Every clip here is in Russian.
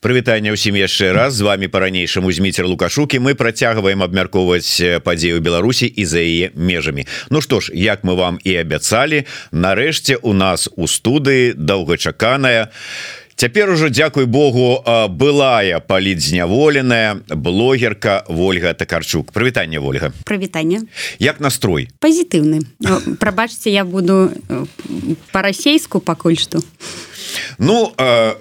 прывітанне ўсім яшчэ раз. З вами по-ранейшаму зміцер лукашукі мы працягваем абмяркоўваць падзею Беларусі і за яе межамі. Ну што ж як мы вам і абяцалі нарэшце у нас у студыі доўгачаканая Цяпер ужо Дякуй Богу былая палітзняволеная блогерка Вольга такарчук. Прывітанне Вольга. Прывітанне. Як настрой? Пазітыўны. Прабачце я буду по-расейску пакуль што Ну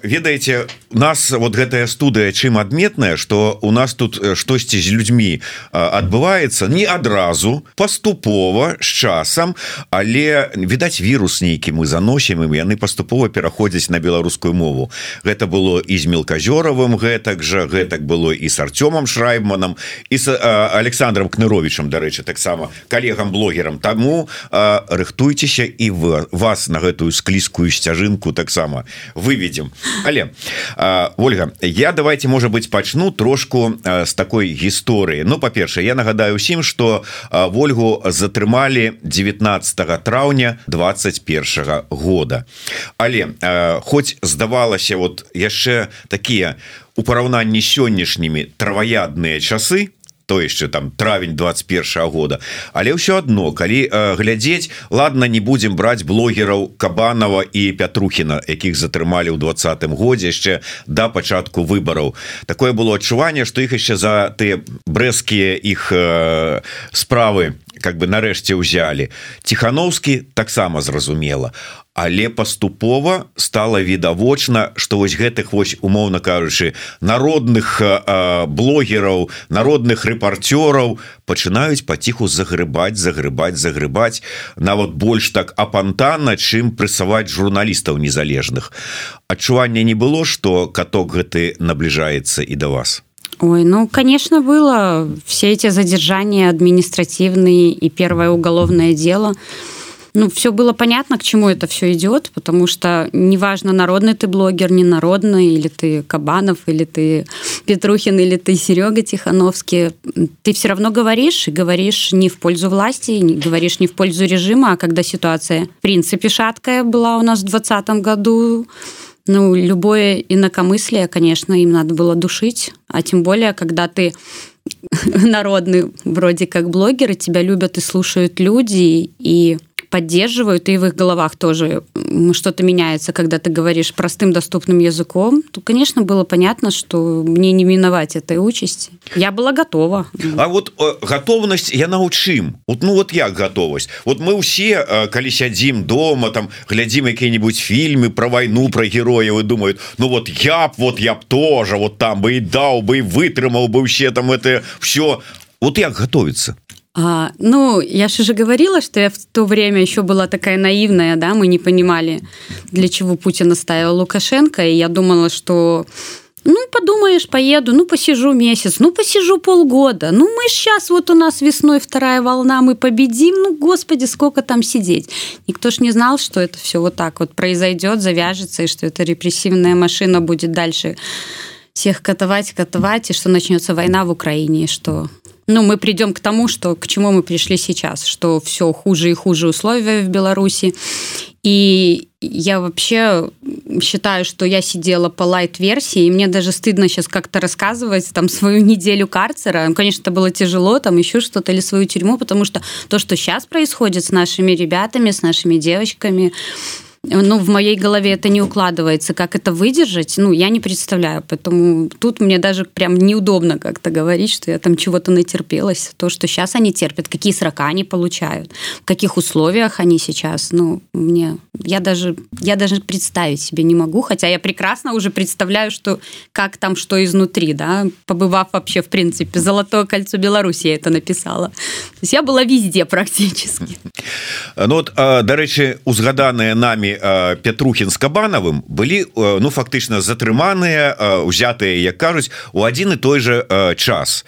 ведаеце нас вот гэтая студыя чым адметная что у нас тут штосьці з людзьмі адбываецца не адразу паступова з часам але відаць вірус нейкі мы заносім ім яны паступова пераходзяць на беларускую мову. Гэта было і з мелказёравым гэтак жа гэтак было і с артёмам шрайбманам і с александром кныровичам дарэчы таксама коллегам блогерам. Таму рыхтуйцеся і вы вас на гэтую склізкую сцяжынку таксама выведем. Але Ольга я давайте может быть пачну трошку с такой гісторыі Ну по-першае я нагадаю усім что Вольгу затрымалі 19 траўня 21 года. Але хоть здавалася вот яшчэ такія у параўнанні сённяшнімі траваядныя часы то яшчэ там травень 21 года. Але ўсё одно калі э, глядзець ладно не будем браць блогераў кабанова і пятрухіна якіх затрымалі ў двадцатым годзе яшчэ да пачатку выбараў. Такое было адчуванне что іх яшчэ за ты брэскія іх э, справы как бы нарэшце ўзялі. Тихохановскі таксама зразумела. Але паступова стала відавочна что вось гэтых вось умоўна кажучы народных блогераў народных рэпарцёраў пачынаюць паціху загрыбаць загрыбаць загрыбаць нават больш так апантанна чым прысаваць журналістаў незалежных. Адчування не было что каток гэты набліжаецца і да вас Ой, ну, конечно, было. Все эти задержания административные и первое уголовное дело. Ну, все было понятно, к чему это все идет, потому что неважно, народный ты блогер, не народный, или ты Кабанов, или ты Петрухин, или ты Серега Тихановский, ты все равно говоришь, и говоришь не в пользу власти, не говоришь не в пользу режима, а когда ситуация, в принципе, шаткая была у нас в 2020 году, ну, любое инакомыслие, конечно, им надо было душить, а тем более, когда ты народный вроде как блогер, и тебя любят и слушают люди, и поддерживают, и в их головах тоже что-то меняется, когда ты говоришь простым доступным языком, то, конечно, было понятно, что мне не миновать этой участи. Я была готова. А вот э, готовность я научим. Вот, ну вот як готовность. Вот мы все, э, коли сядзім дома, там, глядим какие-нибудь фильмы про войну, про героев, и думают, ну вот я б, вот я б тоже, вот там бы и дал бы, и вытрымал бы все там это все. Вот як готовиться? А, ну, я же уже говорила, что я в то время еще была такая наивная, да, мы не понимали, для чего Путин оставил Лукашенко, и я думала, что ну, подумаешь, поеду, ну, посижу месяц, ну, посижу полгода, ну, мы сейчас, вот у нас весной вторая волна, мы победим, ну, господи, сколько там сидеть. Никто ж не знал, что это все вот так вот произойдет, завяжется, и что эта репрессивная машина будет дальше всех катовать, катовать, и что начнется война в Украине, и что ну, мы придем к тому, что к чему мы пришли сейчас, что все хуже и хуже условия в Беларуси. И я вообще считаю, что я сидела по лайт-версии, и мне даже стыдно сейчас как-то рассказывать там свою неделю карцера. Конечно, это было тяжело, там еще что-то, или свою тюрьму, потому что то, что сейчас происходит с нашими ребятами, с нашими девочками, ну, в моей голове это не укладывается. Как это выдержать, ну, я не представляю. Поэтому тут мне даже прям неудобно как-то говорить, что я там чего-то натерпелась. То, что сейчас они терпят, какие срока они получают, в каких условиях они сейчас. Ну, мне... Я даже, я даже представить себе не могу, хотя я прекрасно уже представляю, что как там что изнутри, да, побывав вообще, в принципе, «Золотое кольцо Беларуси» я это написала. То есть я была везде практически. Ну, вот, дарэчы, узгаданыя нами Петрухін з кабанавым былі ну фактычна затрыманыя узятыя як кажуць у адзін і той же час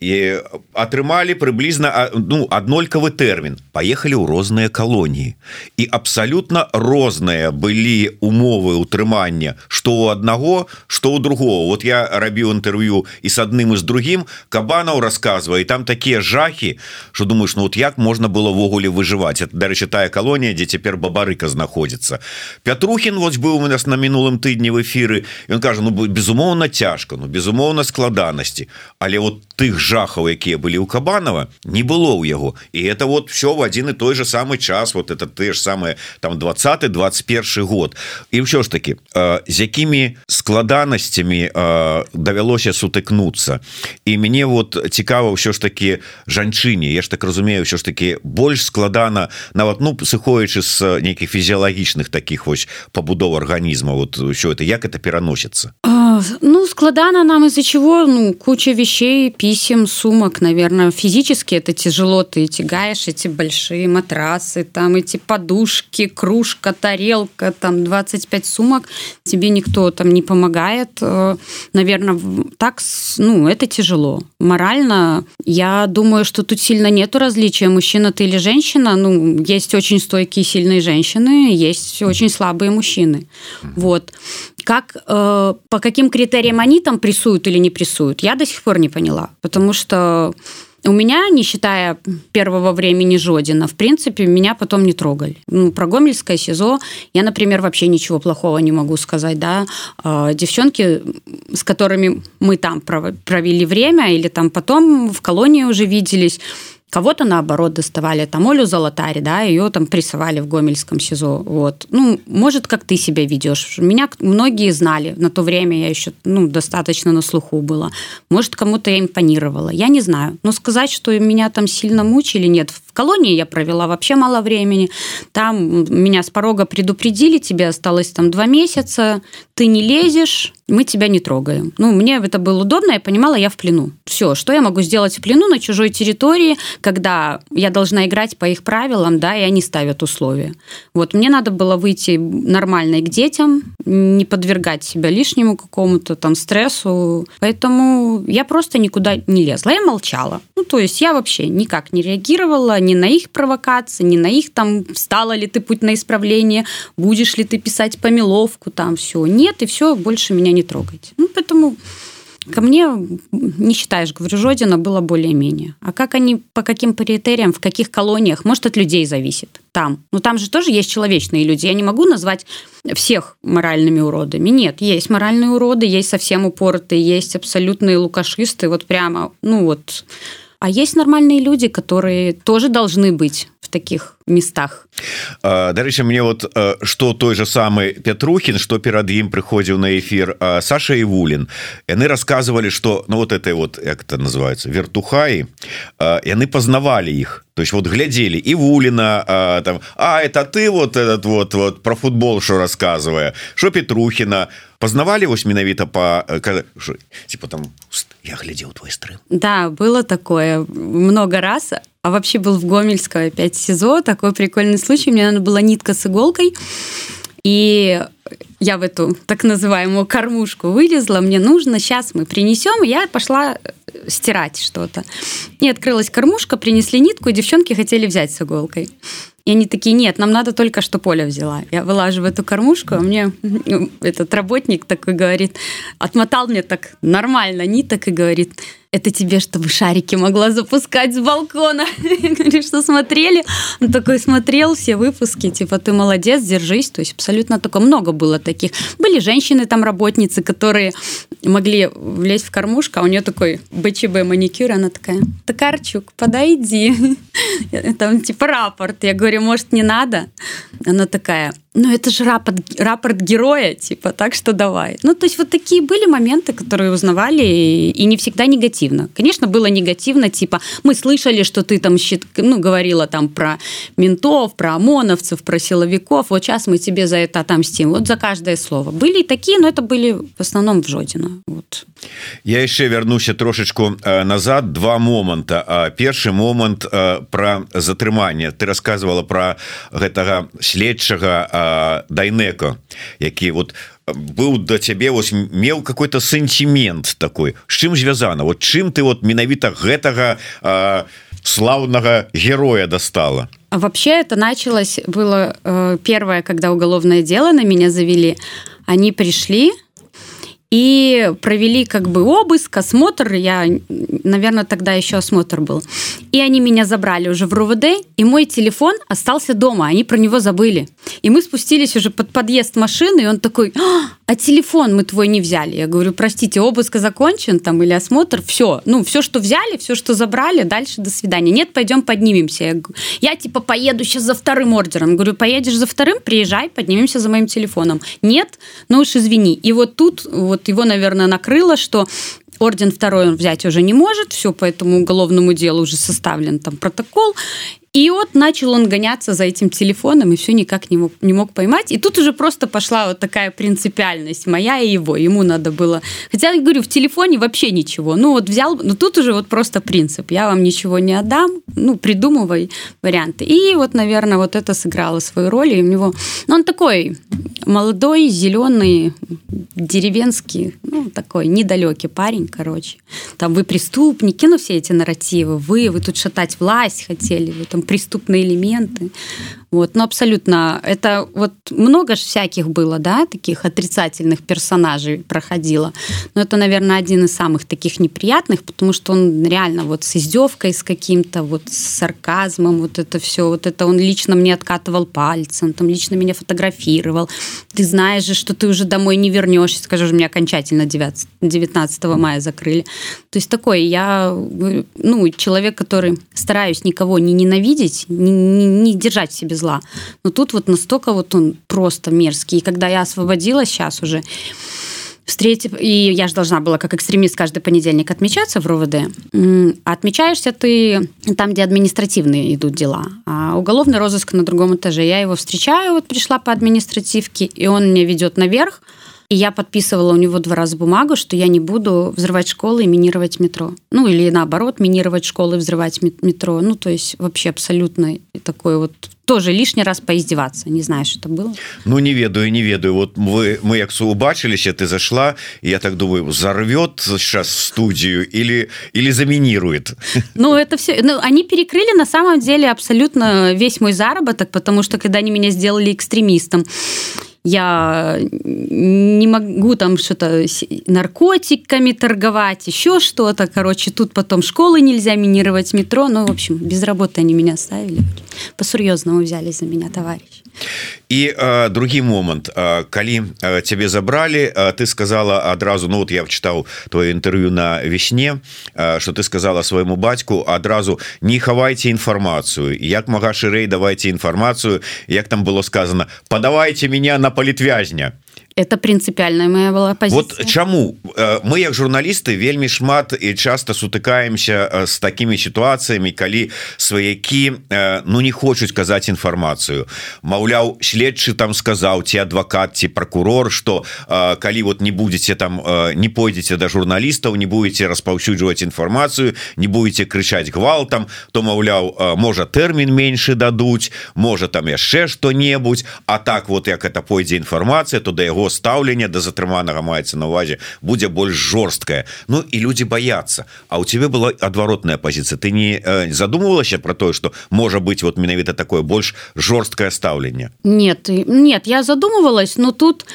І атрымалі прыблізна ну аднолькавы тэрмін поехали ў розныя калоніі і абсалютна розныя былі умовы утрымання что у аднаго что у другого. Вот я рабіў інтэрв'ю і с адным і з другим. Кабанаў рассказывае там такія жахи что думаешь ну вот як можна было ввогуле выжываць это дарэчы тая калонія дзе цяпер бабарыка знаходзіцца Пятрухін вось быў у нас на мінулым тыдні в эфиры ён кажа ну безумоўна цяжка ну безумоўна складанасці. Але вот тых же жахаў якія былі ў кабанова не было ў яго. І это вот все в один і той же самый час вот это ты ж самое там 20 21 год. І ўсё ж таки э, з якімі складанасцямі э, давялося сутыкнуться і мяне вот цікава ўсё ж таки жанчыне. Я ж так разумею ўсё ж таки больш складана нават ну сыходячы з нейкіх фізіялагічных таких вось пабудов арганізма. Вот все это як это пераносится ну складана нам из-за чего ну куча вещей писем 8 сумок, наверное, физически это тяжело. Ты тягаешь эти большие матрасы, там эти подушки, кружка, тарелка, там 25 сумок. Тебе никто там не помогает. Э, наверное, так, ну, это тяжело. Морально, я думаю, что тут сильно нету различия, мужчина ты или женщина. Ну, есть очень стойкие, сильные женщины, есть очень слабые мужчины. Вот как э, по каким критериям они там прессуют или не прессуют, я до сих пор не поняла, потому что у меня, не считая первого времени Жодина, в принципе, меня потом не трогали. Ну, про Гомельское СИЗО я, например, вообще ничего плохого не могу сказать, да. Э, девчонки, с которыми мы там провели время или там потом в колонии уже виделись, Кого-то, наоборот, доставали там Олю Золотарь, да, ее там прессовали в Гомельском СИЗО. Вот. Ну, может, как ты себя ведешь. Меня многие знали. На то время я еще ну, достаточно на слуху была. Может, кому-то я импонировала. Я не знаю. Но сказать, что меня там сильно мучили, нет. В колонии я провела вообще мало времени. Там меня с порога предупредили, тебе осталось там два месяца, ты не лезешь, мы тебя не трогаем. Ну, мне это было удобно, я понимала, я в плену. Все, что я могу сделать в плену на чужой территории, когда я должна играть по их правилам, да, и они ставят условия. Вот, мне надо было выйти нормально к детям, не подвергать себя лишнему какому-то там стрессу. Поэтому я просто никуда не лезла, я молчала. Ну, то есть я вообще никак не реагировала ни на их провокации, ни на их там, встала ли ты путь на исправление, будешь ли ты писать помиловку, там все. Нет, и все, больше меня не трогайте. Ну, поэтому ко мне, не считаешь, говорю, Жодина было более-менее. А как они, по каким критериям, в каких колониях, может, от людей зависит. Там. Ну, там же тоже есть человечные люди. Я не могу назвать всех моральными уродами. Нет, есть моральные уроды, есть совсем упоротые, есть абсолютные лукашисты, вот прямо, ну вот. А есть нормальные люди, которые тоже должны быть в таких местах Дарэчы мне вот что той же самый Петрухін что перад ім прыходзіў на эфир Саша и Вулин яны рассказывали что ну вот это вот як это называется вертухаи яны познавали их то есть вот глядели и Вулина там А это ты вот этот вот вот про футбол что рассказывая что Петрухина познавали вось менавіта по типа там я глядел твой стрым Да было такое много раз а вообще был в Гомельского опять СИЗО. Такой прикольный случай. Мне надо была нитка с иголкой. И я в эту так называемую кормушку вылезла. Мне нужно, сейчас мы принесем. Я пошла э, стирать что-то. И открылась кормушка, принесли нитку, и девчонки хотели взять с иголкой. И они такие, нет, нам надо только, что Поля взяла. Я вылаживаю эту кормушку, а мне этот работник такой говорит, отмотал мне так нормально ниток и говорит, это тебе, чтобы шарики могла запускать с балкона. Говорит, что смотрели? Он такой смотрел все выпуски, типа, ты молодец, держись. То есть абсолютно такое много было таких. Были женщины там, работницы, которые могли влезть в кормушку, а у нее такой БЧБ маникюр, она такая, Токарчук, подойди. Там типа рапорт. Я говорю, может, не надо? Она такая, ну это же рапорт, рапорт героя, типа, так что давай. Ну, то есть вот такие были моменты, которые узнавали, и, не всегда негативно. Конечно, было негативно, типа, мы слышали, что ты там ну, говорила там про ментов, про ОМОНовцев, про силовиков, вот сейчас мы тебе за это отомстим, вот за каждое слово. Были и такие, но это были в основном в Жодина. Вот. Я яшчэ вярнуся трошечку э, назад два моманта першы момант э, про затрыманне ты рассказывала про гэтага следчага дайнеко які вот быў да цябе вось меў какой-то сэнтимент такой з чым звязана вот чым ты вот менавіта гэтага славнага героя достала вообще это началось было э, первое когда уголовное дело на меня завели они пришли и провели как бы обыск, осмотр. Я, наверное, тогда еще осмотр был. И они меня забрали уже в РУВД, и мой телефон остался дома. Они про него забыли. И мы спустились уже под подъезд машины, и он такой, а, а телефон мы твой не взяли. Я говорю, простите, обыск закончен там или осмотр, все. Ну, все, что взяли, все, что забрали, дальше до свидания. Нет, пойдем поднимемся. Я, я типа поеду сейчас за вторым ордером. Говорю, поедешь за вторым, приезжай, поднимемся за моим телефоном. Нет, ну уж извини. И вот тут вот его, наверное, накрыло, что орден второй он взять уже не может, все по этому уголовному делу уже составлен там протокол, и вот начал он гоняться за этим телефоном и все никак не мог, не мог поймать. И тут уже просто пошла вот такая принципиальность моя и его. Ему надо было... Хотя, я говорю, в телефоне вообще ничего. Ну вот взял... Но тут уже вот просто принцип. Я вам ничего не отдам. Ну, придумывай варианты. И вот, наверное, вот это сыграло свою роль. И у него... Ну, он такой молодой, зеленый, деревенский, ну, такой недалекий парень, короче. Там вы преступники, ну, все эти нарративы. Вы, вы тут шатать власть хотели, вы там преступные элементы. Вот, ну, абсолютно. Это вот много же всяких было, да, таких отрицательных персонажей проходило. Но это, наверное, один из самых таких неприятных, потому что он реально вот с издевкой, с каким-то вот с сарказмом, вот это все, вот это он лично мне откатывал пальцем, там лично меня фотографировал. Ты знаешь же, что ты уже домой не вернешься, скажешь, меня окончательно 9, 19 мая закрыли. То есть такой, я, ну, человек, который стараюсь никого не ненавидеть, не, не, не держать в себе зла. Но тут вот настолько вот он просто мерзкий. И когда я освободилась сейчас уже, встретив, и я же должна была как экстремист каждый понедельник отмечаться в РОВД, отмечаешься ты там, где административные идут дела, а уголовный розыск на другом этаже. Я его встречаю, вот пришла по административке, и он меня ведет наверх, и я подписывала у него два раза бумагу, что я не буду взрывать школы и минировать метро. Ну, или наоборот, минировать школы и взрывать метро. Ну, то есть вообще абсолютно такой вот тоже лишний раз поиздеваться не знаю что это было ну не ведаю не ведаю вот вы мы як убачыліся ты зашла я так думаю взорвет сейчас студию или или заминирует ну это все ну, они перекрыли на самом деле абсолютно весь мой заработок потому что когда они меня сделали экстремистом я не могу там что-то наркотиками торговать, еще что-то. Короче, тут потом школы нельзя минировать, метро. Ну, в общем, без работы они меня оставили. По-серьезному взяли за меня товарищ. І э, другі момант э, калі э, цябе забралі э, ты сказала адразу Ну вот я чытаў твое інтэрв'ю на весне э, что ты сказала свайму бацьку адразу не хавайце інфармацыю як мага шырэй давайте інфармацыю як там было сказано подавайте меня на палітвязня это принципиальная моя была позиция. вот чаму э, мы як журналісты вельмі шмат і часто сутыкаемся с э, такими ситуациями калі сваякі э, ну не хочуць казаць інфармацыю Маўляў следчы там сказаў ці адвакат ці прокурор что калі вот не будете там не пойдзеце до журналістаў не будете распаўсюджваць інфармацыю не будете крычаць гвалтам то маўляў можа тэрмін меншы дадуць можа там яшчэ что-небудзь А так вот як это пойдзе інфармацыя то да яго стаўлення да затрыманага маецца на увазе будзе больш жорсткая Ну і люди боятся А у тебе была адваротная позиция ты не э, задумывалася про тое что можа быть вот менавіта такое больш жорсткое стаўленне нет нет я задумывалась но тут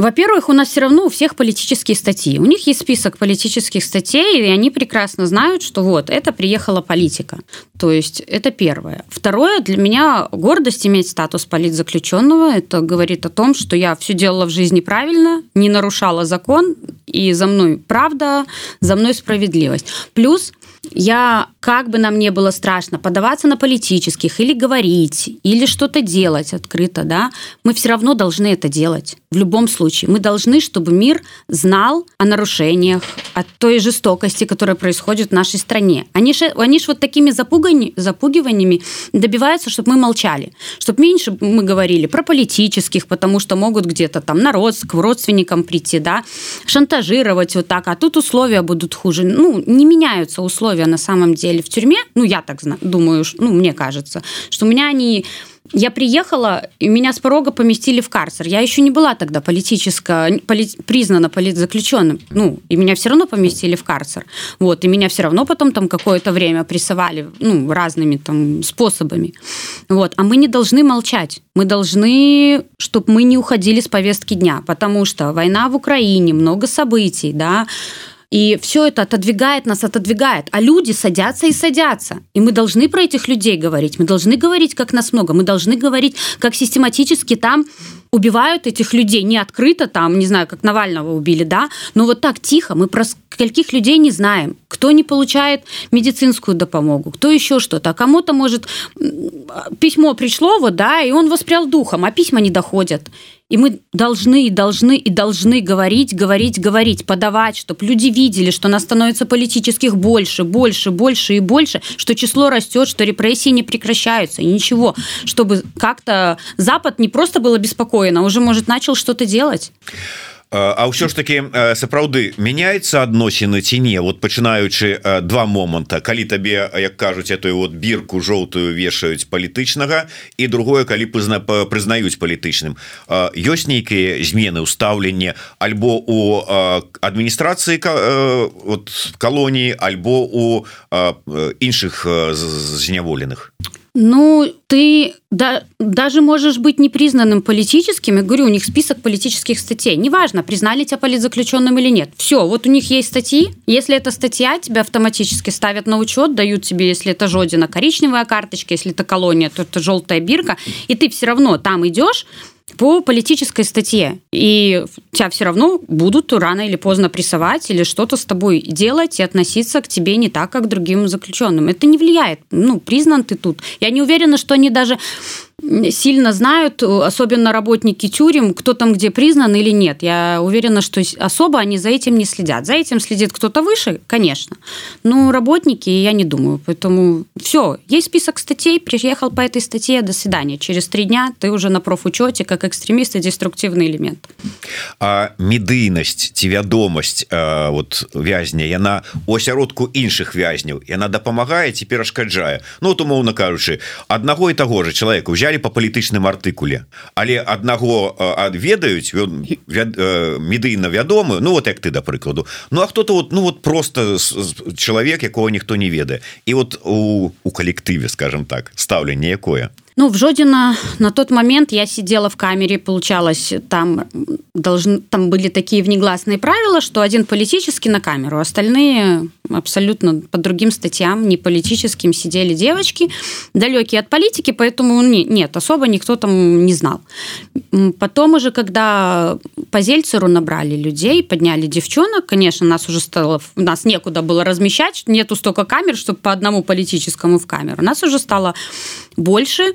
во-первых, у нас все равно у всех политические статьи. У них есть список политических статей, и они прекрасно знают, что вот, это приехала политика. То есть это первое. Второе, для меня гордость иметь статус политзаключенного. Это говорит о том, что я все делала в жизни правильно, не нарушала закон, и за мной правда, за мной справедливость. Плюс я, как бы нам не было страшно, подаваться на политических или говорить, или что-то делать открыто, да, мы все равно должны это делать. В любом случае. Мы должны, чтобы мир знал о нарушениях, о той жестокости, которая происходит в нашей стране. Они же они ж вот такими запугани, запугиваниями добиваются, чтобы мы молчали. Чтобы меньше мы говорили про политических, потому что могут где-то там на род, к родственникам прийти, да, шантажировать вот так, а тут условия будут хуже. Ну, не меняются условия на самом деле в тюрьме, ну, я так думаю, ну, мне кажется, что у меня они я приехала, и меня с порога поместили в карцер. Я еще не была тогда политически поли, признана политзаключенным. Ну, и меня все равно поместили в карцер. Вот, и меня все равно потом там какое-то время прессовали, ну, разными там способами. Вот, а мы не должны молчать. Мы должны, чтобы мы не уходили с повестки дня, потому что война в Украине, много событий, да, и все это отодвигает нас, отодвигает. А люди садятся и садятся. И мы должны про этих людей говорить. Мы должны говорить, как нас много. Мы должны говорить, как систематически там убивают этих людей не открыто там, не знаю, как Навального убили, да, но вот так тихо, мы про скольких людей не знаем, кто не получает медицинскую допомогу, кто еще что-то, а кому-то, может, письмо пришло, вот, да, и он воспрял духом, а письма не доходят. И мы должны, и должны, и должны говорить, говорить, говорить, подавать, чтобы люди видели, что нас становится политических больше, больше, больше и больше, что число растет, что репрессии не прекращаются, и ничего, чтобы как-то Запад не просто был обеспокоен, а уже, может, начал что-то делать. А ўсё ж таки сапраўды меняется адносіны ці не? Вот пачынаючы два моманта. Калі табе як кажуць эту вот бірку жоўтую вешаюць палітычнага і другое калі пызна прызнаюць палітычным. Ёсць нейкія змены ўстаўлення альбо у адміністрацыі вот калоніі альбо у іншых зняволеных Ну, ты да, даже можешь быть непризнанным политическим. Я говорю, у них список политических статей. Неважно, признали тебя политзаключенным или нет. Все, вот у них есть статьи. Если это статья, тебя автоматически ставят на учет, дают тебе, если это Жодина, коричневая карточка, если это колония, то это желтая бирка. И ты все равно там идешь, по политической статье. И тебя все равно будут рано или поздно прессовать или что-то с тобой делать и относиться к тебе не так, как к другим заключенным. Это не влияет. Ну, признан ты тут. Я не уверена, что они даже сильно знают, особенно работники тюрем, кто там где признан или нет. Я уверена, что особо они за этим не следят. За этим следит кто-то выше, конечно. Но работники, я не думаю. Поэтому все, есть список статей, приехал по этой статье, до свидания. Через три дня ты уже на профучете как экстремист и деструктивный элемент. А медыйнасць ці вядомасць э, вот вязня яна у асяродку іншых вязняў яна дапамагае ці перашкаджае Ну вот умоўна кажучы аднаго і таго же человека взяли по палітычным артыкуле. Але аднаго адведаюць ён медыйна вядомы Ну вот як ты да прыкладу. Ну а кто-то вот ну вот просто чалавек якого ніхто не ведае. І вот у, у калектыве скажем так стаўленне якое Ну, в Жодино на тот момент я сидела в камере, получалось, там, должны, там были такие внегласные правила, что один политический на камеру, остальные абсолютно по другим статьям, не политическим, сидели девочки, далекие от политики, поэтому не, нет, особо никто там не знал. Потом уже, когда по Зельцеру набрали людей, подняли девчонок, конечно, нас уже стало, нас некуда было размещать, нету столько камер, чтобы по одному политическому в камеру. Нас уже стало больше,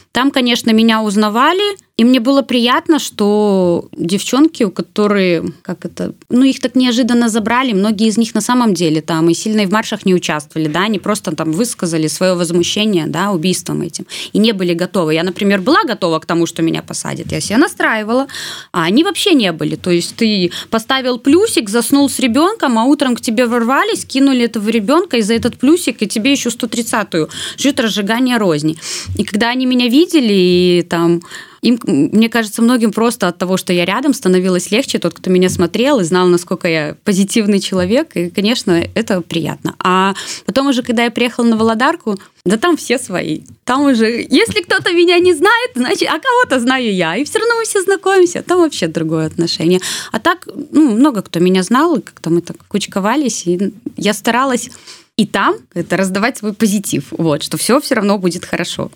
Там, конечно, меня узнавали, и мне было приятно, что девчонки, у которые, как это, ну, их так неожиданно забрали, многие из них на самом деле там и сильно и в маршах не участвовали, да, они просто там высказали свое возмущение, да, убийством этим, и не были готовы. Я, например, была готова к тому, что меня посадят, я себя настраивала, а они вообще не были. То есть ты поставил плюсик, заснул с ребенком, а утром к тебе ворвались, кинули этого ребенка, и за этот плюсик и тебе еще 130-ю жить разжигание розни. И когда они меня видели, видели, и там им, мне кажется, многим просто от того, что я рядом, становилось легче. Тот, кто меня смотрел и знал, насколько я позитивный человек, и, конечно, это приятно. А потом уже, когда я приехала на Володарку, да там все свои. Там уже, если кто-то меня не знает, значит, а кого-то знаю я. И все равно мы все знакомимся. Там вообще другое отношение. А так, ну, много кто меня знал, и как-то мы так кучковались, и я старалась и там это раздавать свой позитив, вот, что все все равно будет хорошо.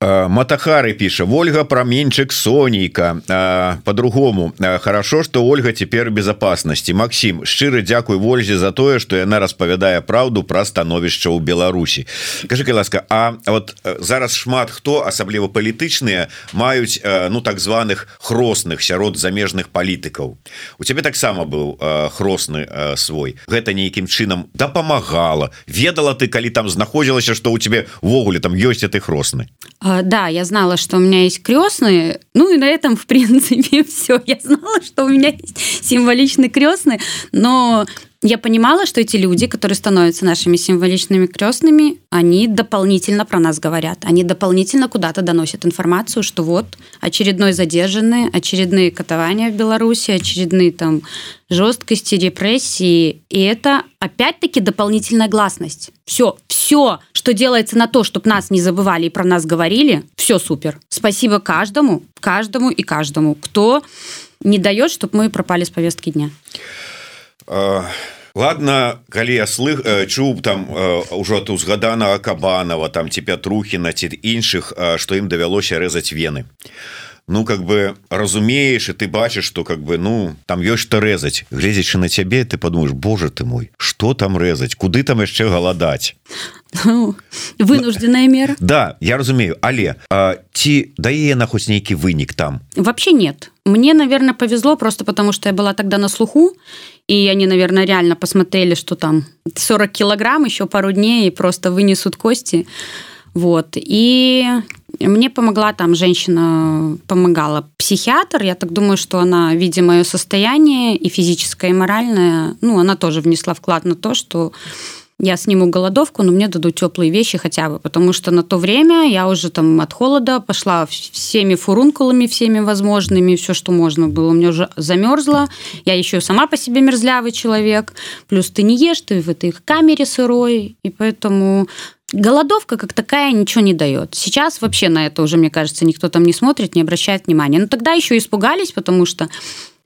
Матахары піша Ольга променьчик Сонейка по-другому. Хорошо что Ольга теперь безопасности Максим шчыры Дякуй Вользе за тое что яна распавядае праўду про становішча ў Беларусі кажи ласка А вот зараз шмат хто асабліва палітычныя маюць ну так званых хросных сярод замежных палітыкаў. У тебе таксама быў хросны свой. Гэта нейкім чынам дапамагала. Ведала ты калі там знаходзілася что у тебе ввогуле там ёсць этой хросны а, да я знала что у меня есть крестные ну и на этом в принципе все я знала что у меня есть символичный крестный но я понимала, что эти люди, которые становятся нашими символичными крестными, они дополнительно про нас говорят. Они дополнительно куда-то доносят информацию, что вот очередной задержанный, очередные катования в Беларуси, очередные там жесткости, репрессии. И это опять-таки дополнительная гласность. Все, все, что делается на то, чтобы нас не забывали и про нас говорили, все супер. Спасибо каждому, каждому и каждому, кто не дает, чтобы мы пропали с повестки дня. Ладно калі я слых чуў там ўжо тут узгаданага кабанова там ці пятрухіна ці іншых што ім давялося рэзаць вены. Ну как бы разумееш и ты бачыш что как бы ну там ёсць что рэзаць. Гледзячы на цябе ты подумаешь Боже ты мой что там рэзаць? Куды там яшчэ галадаць? Ну, вынужденная мера. Да я разумею. Але ці дае на хоць нейкі вынік там? Вообще нет. Мне наверное повезло просто потому что я была тогда на слуху и они наверное реально посмотрели что там 40 килограмм еще пару дней и просто вынесут кости вот и мне помогла там женщина, помогала психиатр. Я так думаю, что она, видя мое состояние и физическое, и моральное, ну, она тоже внесла вклад на то, что я сниму голодовку, но мне дадут теплые вещи хотя бы, потому что на то время я уже там от холода пошла всеми фурункулами, всеми возможными, все, что можно было. У меня уже замерзла, я еще сама по себе мерзлявый человек, плюс ты не ешь, ты в этой камере сырой, и поэтому голодовка как такая ничего не дает. Сейчас вообще на это уже, мне кажется, никто там не смотрит, не обращает внимания. Но тогда еще испугались, потому что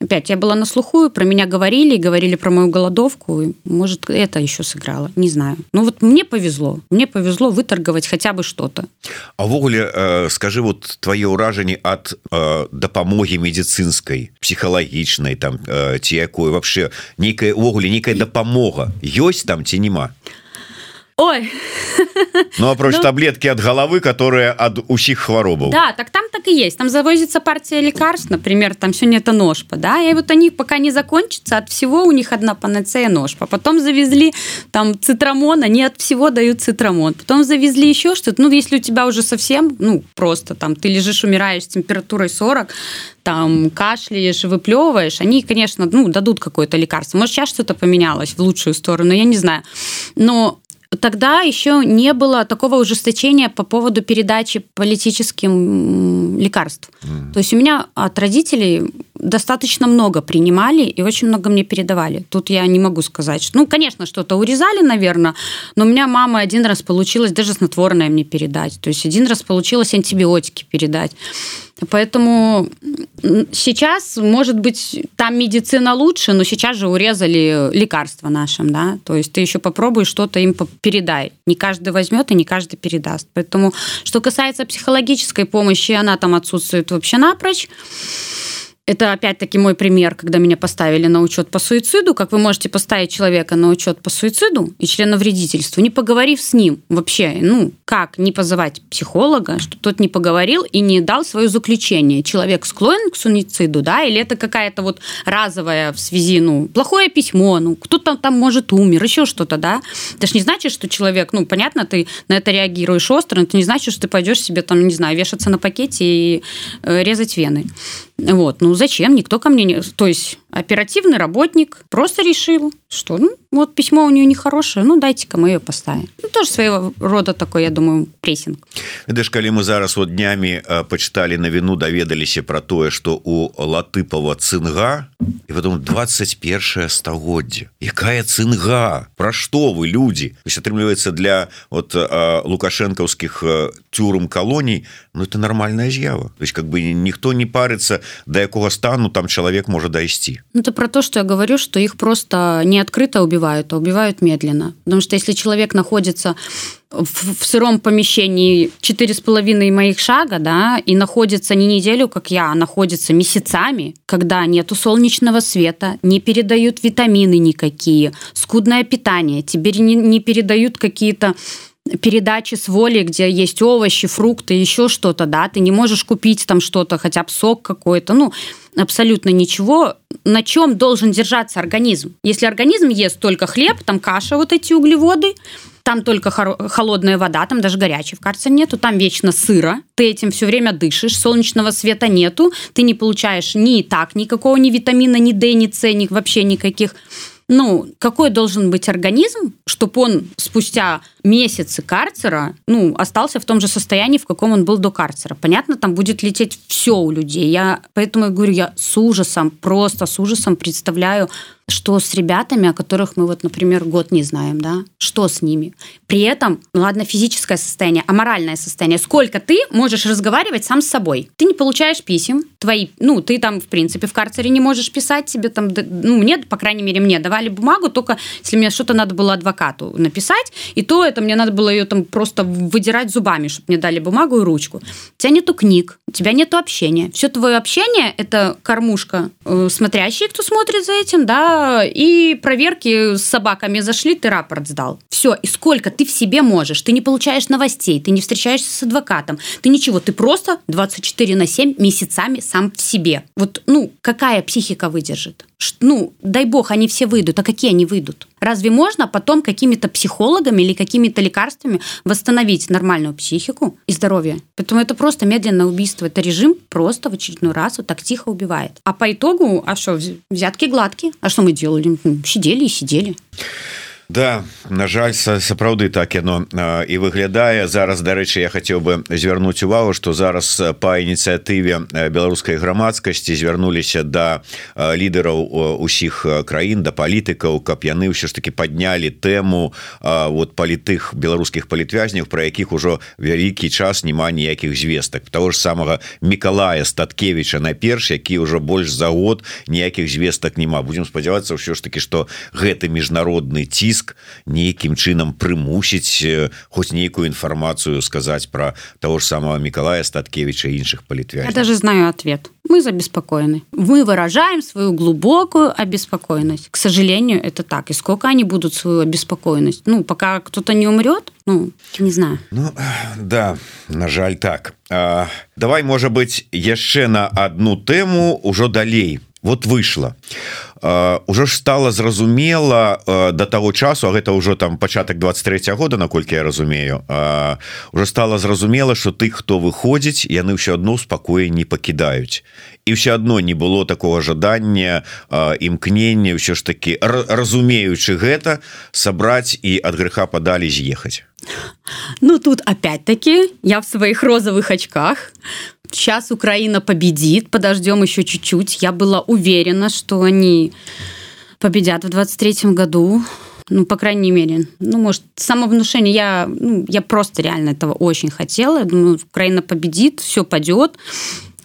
Опять, я была на слуху, про меня говорили, говорили про мою голодовку. Может, это еще сыграло, не знаю. Ну вот мне повезло. Мне повезло выторговать хотя бы что-то. А ввогуле, э, скажи, вот твое ўражанне от э, дапамогі медицинской, психологичной, там, э, ці якой вообще, некая, ввогуле, некая дапамога ёсць там ці нема? Ой. Ну, апроч ну, таблетки от головы, которые от усіх хворобов. Да, так там так и есть. Там завозится партия лекарств, например, там сегодня это ножпа, да, и вот они пока не закончатся, от всего у них одна панацея ножпа. Потом завезли там цитрамон, они от всего дают цитрамон. Потом завезли еще что-то. Ну, если у тебя уже совсем, ну, просто там ты лежишь, умираешь с температурой 40, там кашляешь, выплевываешь, они, конечно, ну, дадут какое-то лекарство. Может, сейчас что-то поменялось в лучшую сторону, я не знаю. Но тогда еще не было такого ужесточения по поводу передачи политическим лекарств. Mm. То есть у меня от родителей достаточно много принимали и очень много мне передавали. Тут я не могу сказать, что, ну, конечно, что-то урезали, наверное, но у меня мама один раз получилось даже снотворное мне передать. То есть один раз получилось антибиотики передать. Поэтому сейчас, может быть, там медицина лучше, но сейчас же урезали лекарства нашим, да, то есть ты еще попробуй что-то им передай. Не каждый возьмет и не каждый передаст. Поэтому, что касается психологической помощи, она там отсутствует вообще напрочь. Это опять-таки мой пример, когда меня поставили на учет по суициду. Как вы можете поставить человека на учет по суициду и членовредительству, не поговорив с ним вообще, ну, как не позывать психолога, что тот не поговорил и не дал свое заключение. Человек склонен к суициду, да, или это какая-то вот разовая в связи, ну, плохое письмо, ну, кто-то там, может, умер, еще что-то, да. Это же не значит, что человек, ну, понятно, ты на это реагируешь остро, но это не значит, что ты пойдешь себе там, не знаю, вешаться на пакете и э, резать вены. Вот, ну зачем? Никто ко мне не... То есть оперативный работник просто решил, что ну, вот письмо у нее нехорошее, ну дайте-ка мы ее поставим. Ну, тоже своего рода такой, я думаю, прессинг. Дэш, калі мы зараз вот днями э, почитали навіну, даведаліся про тое, что у Латыпова цинга, и потом 21 стагоддзе. Якая цинга? Про что вы, люди? То есть, атрымліваецца для вот э, лукашэнкаўскіх э, тюрум колоний, ну это нормальная з'ява. То есть как бы никто не парится, до якога стану там человек может дойти. Ну, это про то, что я говорю, что их просто не открыто убивают, а убивают медленно. Потому что если человек находится в, в сыром помещении четыре с половиной моих шага, да, и находится не неделю, как я, а находится месяцами, когда нету солнечного света, не передают витамины никакие, скудное питание, тебе не, не передают какие-то передачи с воли, где есть овощи, фрукты, еще что-то, да, ты не можешь купить там что-то, хотя бы сок какой-то, ну, абсолютно ничего, на чем должен держаться организм. Если организм ест только хлеб, там каша, вот эти углеводы, там только холодная вода, там даже горячей в карце нету, там вечно сыро, ты этим все время дышишь, солнечного света нету, ты не получаешь ни так никакого, ни витамина, ни D, ни С, ни вообще никаких ну, какой должен быть организм, чтобы он спустя месяцы карцера, ну, остался в том же состоянии, в каком он был до карцера. Понятно, там будет лететь все у людей. Я поэтому я говорю, я с ужасом, просто с ужасом представляю, что с ребятами, о которых мы вот, например, год не знаем, да, что с ними. При этом, ну ладно, физическое состояние, а моральное состояние. Сколько ты можешь разговаривать сам с собой? Ты не получаешь писем, твои, ну, ты там, в принципе, в карцере не можешь писать себе там, ну, мне, по крайней мере, мне давали бумагу, только если мне что-то надо было адвокату написать, и то это мне надо было ее там просто выдирать зубами, чтобы мне дали бумагу и ручку. У тебя нету книг, у тебя нету общения. Все твое общение – это кормушка, э, смотрящие, кто смотрит за этим, и проверки с собаками зашли, ты рапорт сдал. Все, и сколько ты в себе можешь? Ты не получаешь новостей, ты не встречаешься с адвокатом, ты ничего, ты просто 24 на 7 месяцами сам в себе. Вот, ну, какая психика выдержит? Ну, дай бог, они все выйдут, а какие они выйдут? Разве можно потом какими-то психологами или какими-то лекарствами восстановить нормальную психику и здоровье? Поэтому это просто медленное убийство. Это режим просто в очередной раз вот так тихо убивает. А по итогу, а что, взятки гладкие? А что мы делали? Сидели и сидели. Да на жаль сапраўды так яно і выглядае. Зараз дарэчы я хацеў бы звярнуць увагу что зараз по ініцыятыве беларускай грамадскасці звярнуліся да лідараў усіх краін да палітыкаў каб яны ўсё ж таки паднялі тэму вот палітых беларускіх палітвязняў про якіх ужо вялікі час няма ніякіх звестак. Того ж самага Миколая статкевича найперш які ўжо больш за год ніякіх звестак няма. Будем спадзявацца ўсё ж таки что гэты міжнародны ці ціск нейкім чынам прымусіць хоць нейкую інфармацыю сказаць про того ж самого Миколая статкевича іншых палітвя я даже знаю ответ мы забеспокоены мы выражаем свою глубокую обеспокоенность к сожалению это так и сколько они будут свою обеспокоенность ну пока кто-то не умрет ну не знаю ну, да на жаль так а, давай может быть яшчэ на одну тэму ўжо далей Вот вышло. Уже ж стало зразумела до того часу а гэта ўжо там пачатак 23 -го года наколькі я разумею уже стало зразумела что ты хто выходзіць яны ўсё адно спакоі не пакідаюць. І все одно не было такого жадання імкнення ўсё ж таки разумеючы гэта сабраць і ад грэха падалі з'ехаць. Ну тут опять-таки я в своих розовых очках сейчас Украина победит, подождем еще чуть-чуть. Я была уверена, что они победят в 23 году. Ну, по крайней мере. Ну, может, самовнушение. Я, ну, я просто реально этого очень хотела. Я думаю, Украина победит, все падет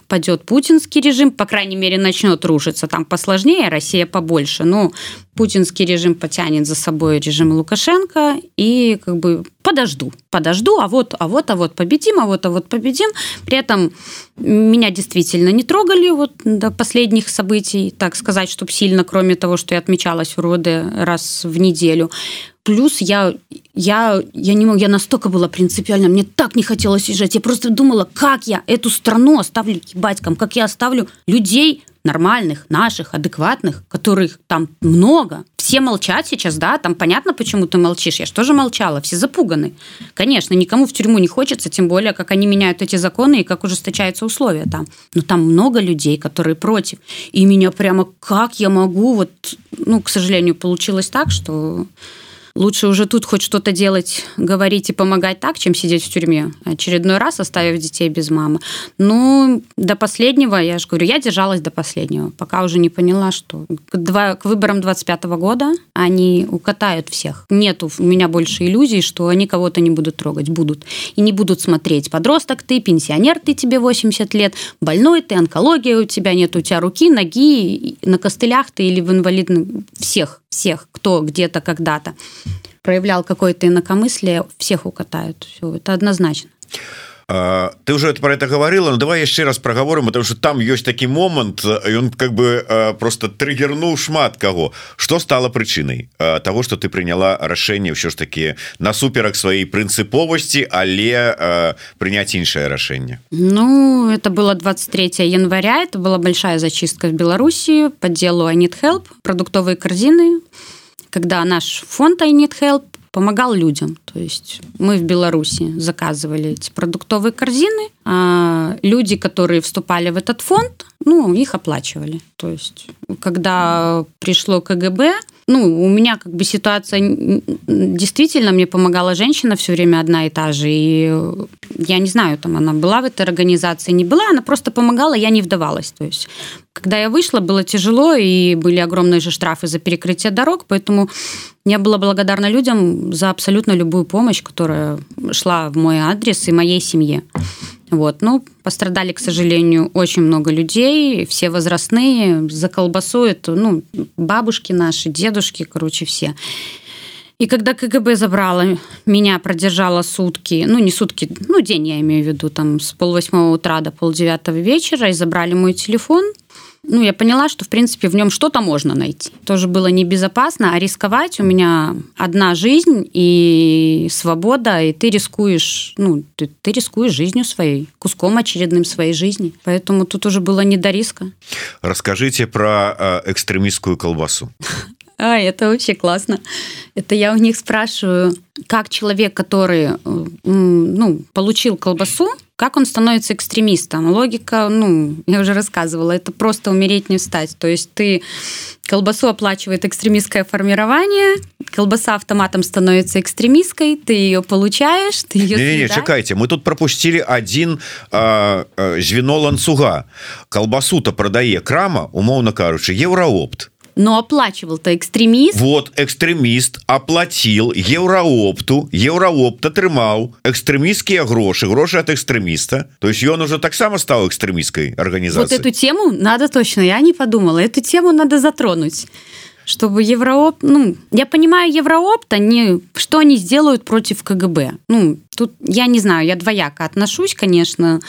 падет путинский режим, по крайней мере, начнет рушиться. Там посложнее, Россия побольше. Но путинский режим потянет за собой режим Лукашенко и как бы подожду, подожду, а вот, а вот, а вот победим, а вот, а вот победим. При этом меня действительно не трогали вот до последних событий, так сказать, чтобы сильно, кроме того, что я отмечалась в роды раз в неделю. Плюс я, я, я не мог, я настолько была принципиально, мне так не хотелось уезжать. Я просто думала, как я эту страну оставлю батькам, как я оставлю людей, нормальных, наших, адекватных, которых там много. Все молчат сейчас, да, там понятно, почему ты молчишь. Я же тоже молчала, все запуганы. Конечно, никому в тюрьму не хочется, тем более, как они меняют эти законы и как ужесточаются условия там. Но там много людей, которые против. И меня прямо как я могу, вот, ну, к сожалению, получилось так, что лучше уже тут хоть что-то делать, говорить и помогать так, чем сидеть в тюрьме. Очередной раз оставив детей без мамы. Ну, до последнего, я же говорю, я держалась до последнего, пока уже не поняла, что к, к выборам 25 года они укатают всех. Нету у меня больше иллюзий, что они кого-то не будут трогать. Будут. И не будут смотреть, подросток ты, пенсионер ты, тебе 80 лет, больной ты, онкология у тебя нет, у тебя руки, ноги, на костылях ты или в инвалидном. Всех, всех, кто где-то когда-то проявлял какое-то инакомыслие, всех укатают. Все, это однозначно. Ты уже про это говорила но давай яшчэ раз проговорим потому что там есть такі момант ён как бы просто триггернул шмат кого. Что стало причиной того что ты приняла рашэнне все ж таки насуперак своей прынцыповасці але принять іншае рашэнне Ну это было 23 января. Это была большая зачистка в Беларуси по делу need help продуктовые корзины. Когда наш фонд need help помогал людям. То есть мы в Беларуси заказывали эти продуктовые корзины, а люди, которые вступали в этот фонд, ну, их оплачивали. То есть когда пришло КГБ, ну, у меня как бы ситуация действительно мне помогала женщина все время одна и та же. И я не знаю, там она была в этой организации, не была, она просто помогала, я не вдавалась. То есть, когда я вышла, было тяжело, и были огромные же штрафы за перекрытие дорог, поэтому я была благодарна людям за абсолютно любую помощь, которая шла в мой адрес и моей семье. Вот. Ну, пострадали, к сожалению, очень много людей, все возрастные, за колбасу это, ну, бабушки наши, дедушки, короче, все. И когда КГБ забрала, меня продержала сутки, ну, не сутки, ну, день я имею в виду, там, с полвосьмого утра до полдевятого вечера, и забрали мой телефон – ну, я поняла, что, в принципе, в нем что-то можно найти. Тоже было небезопасно, а рисковать у меня одна жизнь и свобода, и ты рискуешь, ну, ты, ты рискуешь жизнью своей, куском очередным своей жизни. Поэтому тут уже было не до риска. Расскажите про э, экстремистскую колбасу. А, это вообще классно. Это я у них спрашиваю, как человек, который э, ну, получил колбасу, как он становится экстремистом? Логика, ну, я уже рассказывала, это просто умереть не встать. То есть ты колбасу оплачивает экстремистское формирование, колбаса автоматом становится экстремистской, ты ее получаешь, ты ее не, не, чакайте, мы тут пропустили один э, э, звено ланцуга. Колбасу-то продае крама, умоўно кажучи, евроопт но оплачивал-то экстремист? Вот экстремист оплатил евроопту евроопт атрымаў экстремистские грошы грошы от экстремиста. То есть он уже таксама стал экстремистской организацией. Вот эту тему надо точно я не подумала эту тему надо затронуть чтобы еврооп ну я понимаю евроопта не что они сделают против кгб? Ну тут я не знаю я двояко отношусь конечно но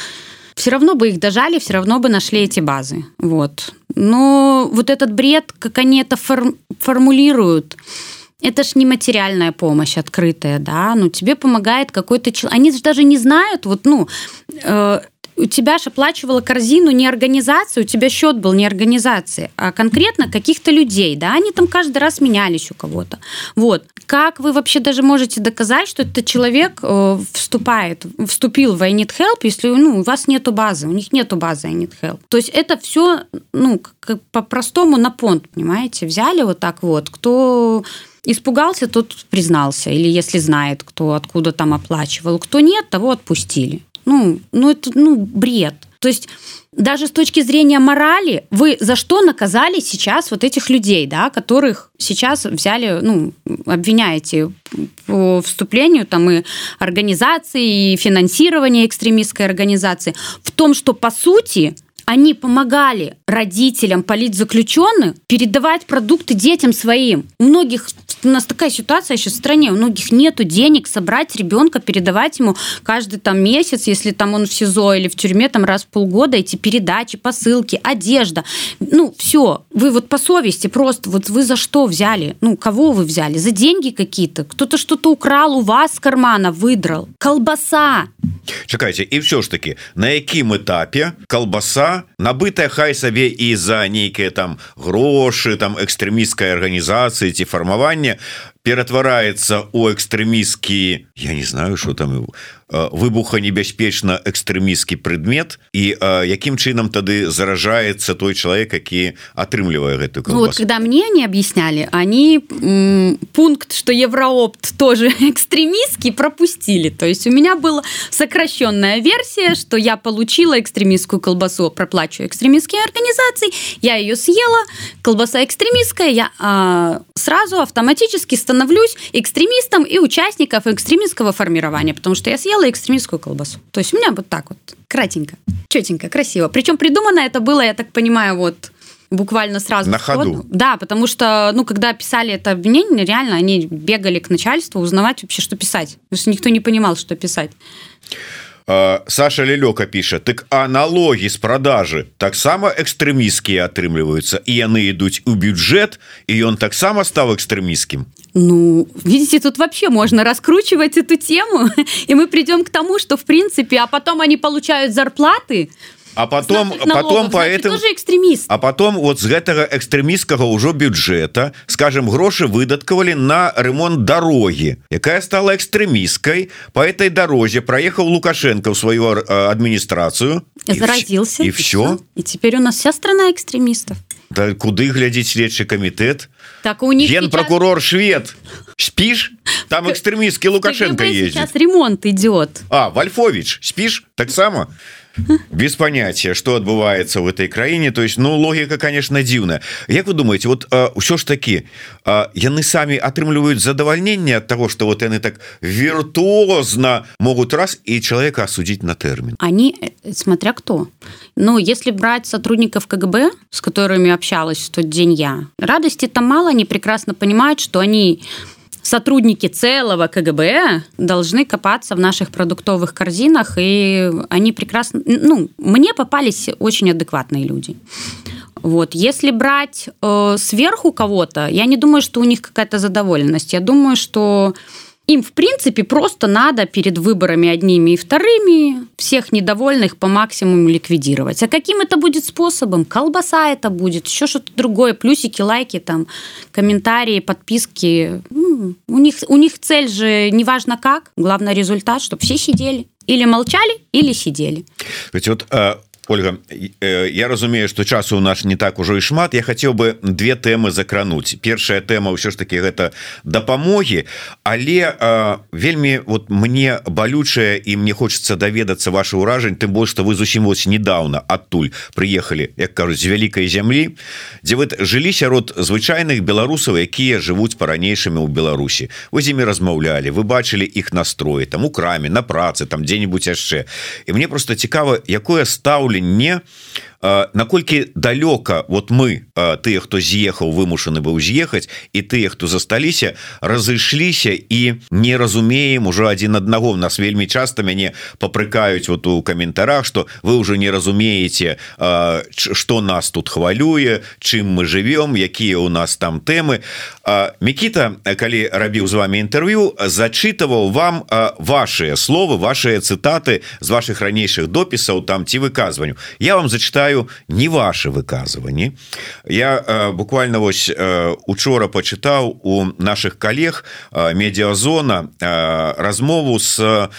все равно бы их дожали, все равно бы нашли эти базы. Вот. Но вот этот бред, как они это фор формулируют, это ж не материальная помощь открытая, да, ну тебе помогает какой-то человек. Они же даже не знают, вот, ну, э, у тебя же оплачивала корзину не организация, у тебя счет был не организации, а конкретно каких-то людей, да, они там каждый раз менялись у кого-то. Вот. Как вы вообще даже можете доказать, что этот человек э, вступает, вступил в I need help, если ну, у вас нету базы, у них нету базы I need help. То есть это все ну, по-простому на понт, понимаете, взяли вот так вот, кто испугался, тот признался, или если знает, кто откуда там оплачивал, кто нет, того отпустили. Ну, ну это ну, бред. То есть даже с точки зрения морали, вы за что наказали сейчас вот этих людей, да, которых сейчас взяли, ну, обвиняете по вступлению там и организации, и финансирования экстремистской организации в том, что по сути они помогали родителям политзаключенных передавать продукты детям своим. У многих у нас такая ситуация сейчас в стране, у многих нету денег собрать ребенка, передавать ему каждый там месяц, если там он в СИЗО или в тюрьме там раз в полгода эти передачи, посылки, одежда. Ну, все, вы вот по совести просто, вот вы за что взяли? Ну, кого вы взяли? За деньги какие-то? Кто-то что-то украл у вас с кармана, выдрал. Колбаса. Чакайте, и все ж таки, на якім этапе колбаса набытая хай сабе і за нейкія там грошы там экстрэмісцкай арганізацыі ці фармавання ператвараецца у экстрэмісцкі я не знаю что там выбуханебяспечна экстрэмісцкі предмет і а, якім чынам тады заражаецца той чалавек які атрымлівае гэтую ну, вот, когда мне не объясняли они пункт что евроопт тоже экстремистский пропустили. То есть у меня была сокращенная версия что я получила экстремистскую колбасу проплачу экстремистские организации я ее съела колбаса экстремистская я а, сразу автоматически становлюсь становлюсь экстремистом и участников экстремистского формирования, потому что я съела экстремистскую колбасу. То есть у меня вот так вот, кратенько, четенько, красиво. Причем придумано это было, я так понимаю, вот буквально сразу. На ходу. Да, потому что, ну, когда писали это обвинение, реально они бегали к начальству узнавать вообще, что писать. Потому что никто не понимал, что писать. Саша лелёка піша так аналогі з продажы таксама экстрэміскія атрымліваюцца і яны ідуць у бюджет і ён таксама стаў экстрэміскім Ну видите тут вообще можно раскручивать эту тему и мы придем к тому что в принципе а потом они получают зарплаты а потом налогов, потом поэтому экстремист. а потом вот с гэтага экстремистского ўжо бюджета скажем грошы выдаткавалі на ремонт дороги якая стала экстремисткой по этой дороге проехал лукашенко в свою администрацию. Заразился. и, и все и теперь у нас вся страна экстремистов. Да куды глядзець следчы комитет? И так у них ген сейчас... прокурор швед. Спишь? Там экстремистский лукашенко есть ремонт идет а вольфович спишь? Так само без понятия что адбываецца в этой краіне то есть ну логика конечно дзіўная Як вы думаете вот ўсё ж таки яны самі атрымліваюць задавальненне от того что вот яны так виртуозно могут раз и человека осудить на термин? Они э, смотря кто. Ну если брать сотрудников КГБ с которыми общалась в тот день я радости там мало они прекрасно понимают что они в сотрудники целого КГБ должны копаться в наших продуктовых корзинах, и они прекрасно... Ну, мне попались очень адекватные люди. Вот. Если брать э, сверху кого-то, я не думаю, что у них какая-то задоволенность. Я думаю, что им, в принципе, просто надо перед выборами одними и вторыми всех недовольных по максимуму ликвидировать. А каким это будет способом? Колбаса это будет, еще что-то другое, плюсики, лайки, там, комментарии, подписки. У них, у них цель же неважно как, главное результат, чтобы все сидели. Или молчали, или сидели. Ведь вот а, Ольга я разумею что часу у нас не так ужо і шмат. Я хотел бы две темы закрануть. Першая тема ўсё ж таки гэта дапамоги але э, вельмі вот мне балючая і мне хочется даведацца ваше ўражань тым больш что вы зусім вось недавно адтуль приехали як кажуць з вялікай зямлі дзе вы жылі сярод звычайных беларусаў якія жывуць по-ранейшымі ў Беларусі вы з імі размаўлялі вы бачылі іх настроі там у краме на працы там дзе-нибудь яшчэ і мне просто цікава якое стаўленне не наколькі далёка вот мы тыя хто з'ехаў вымушаны быў з'ехаць і тыя хто засталіся разышліся і не разумеем уже адзін аднаго. Нас вельмі часто мяне попрыкаюць вот у каментарах что вы уже не разумееце что нас тут хвалюе чым мы живвем якія у нас там тэмы. Мікіта калі рабіў з вами інтэрв'ю зачитываў вам ваши словы ваши цытаты з ваших ранейшых допісаў там ці выказванню я вам зачитаю читаю не ваши выказыванні я э, буквально вось э, учора почытаў у наших коллег э, медиазона э, размову с э,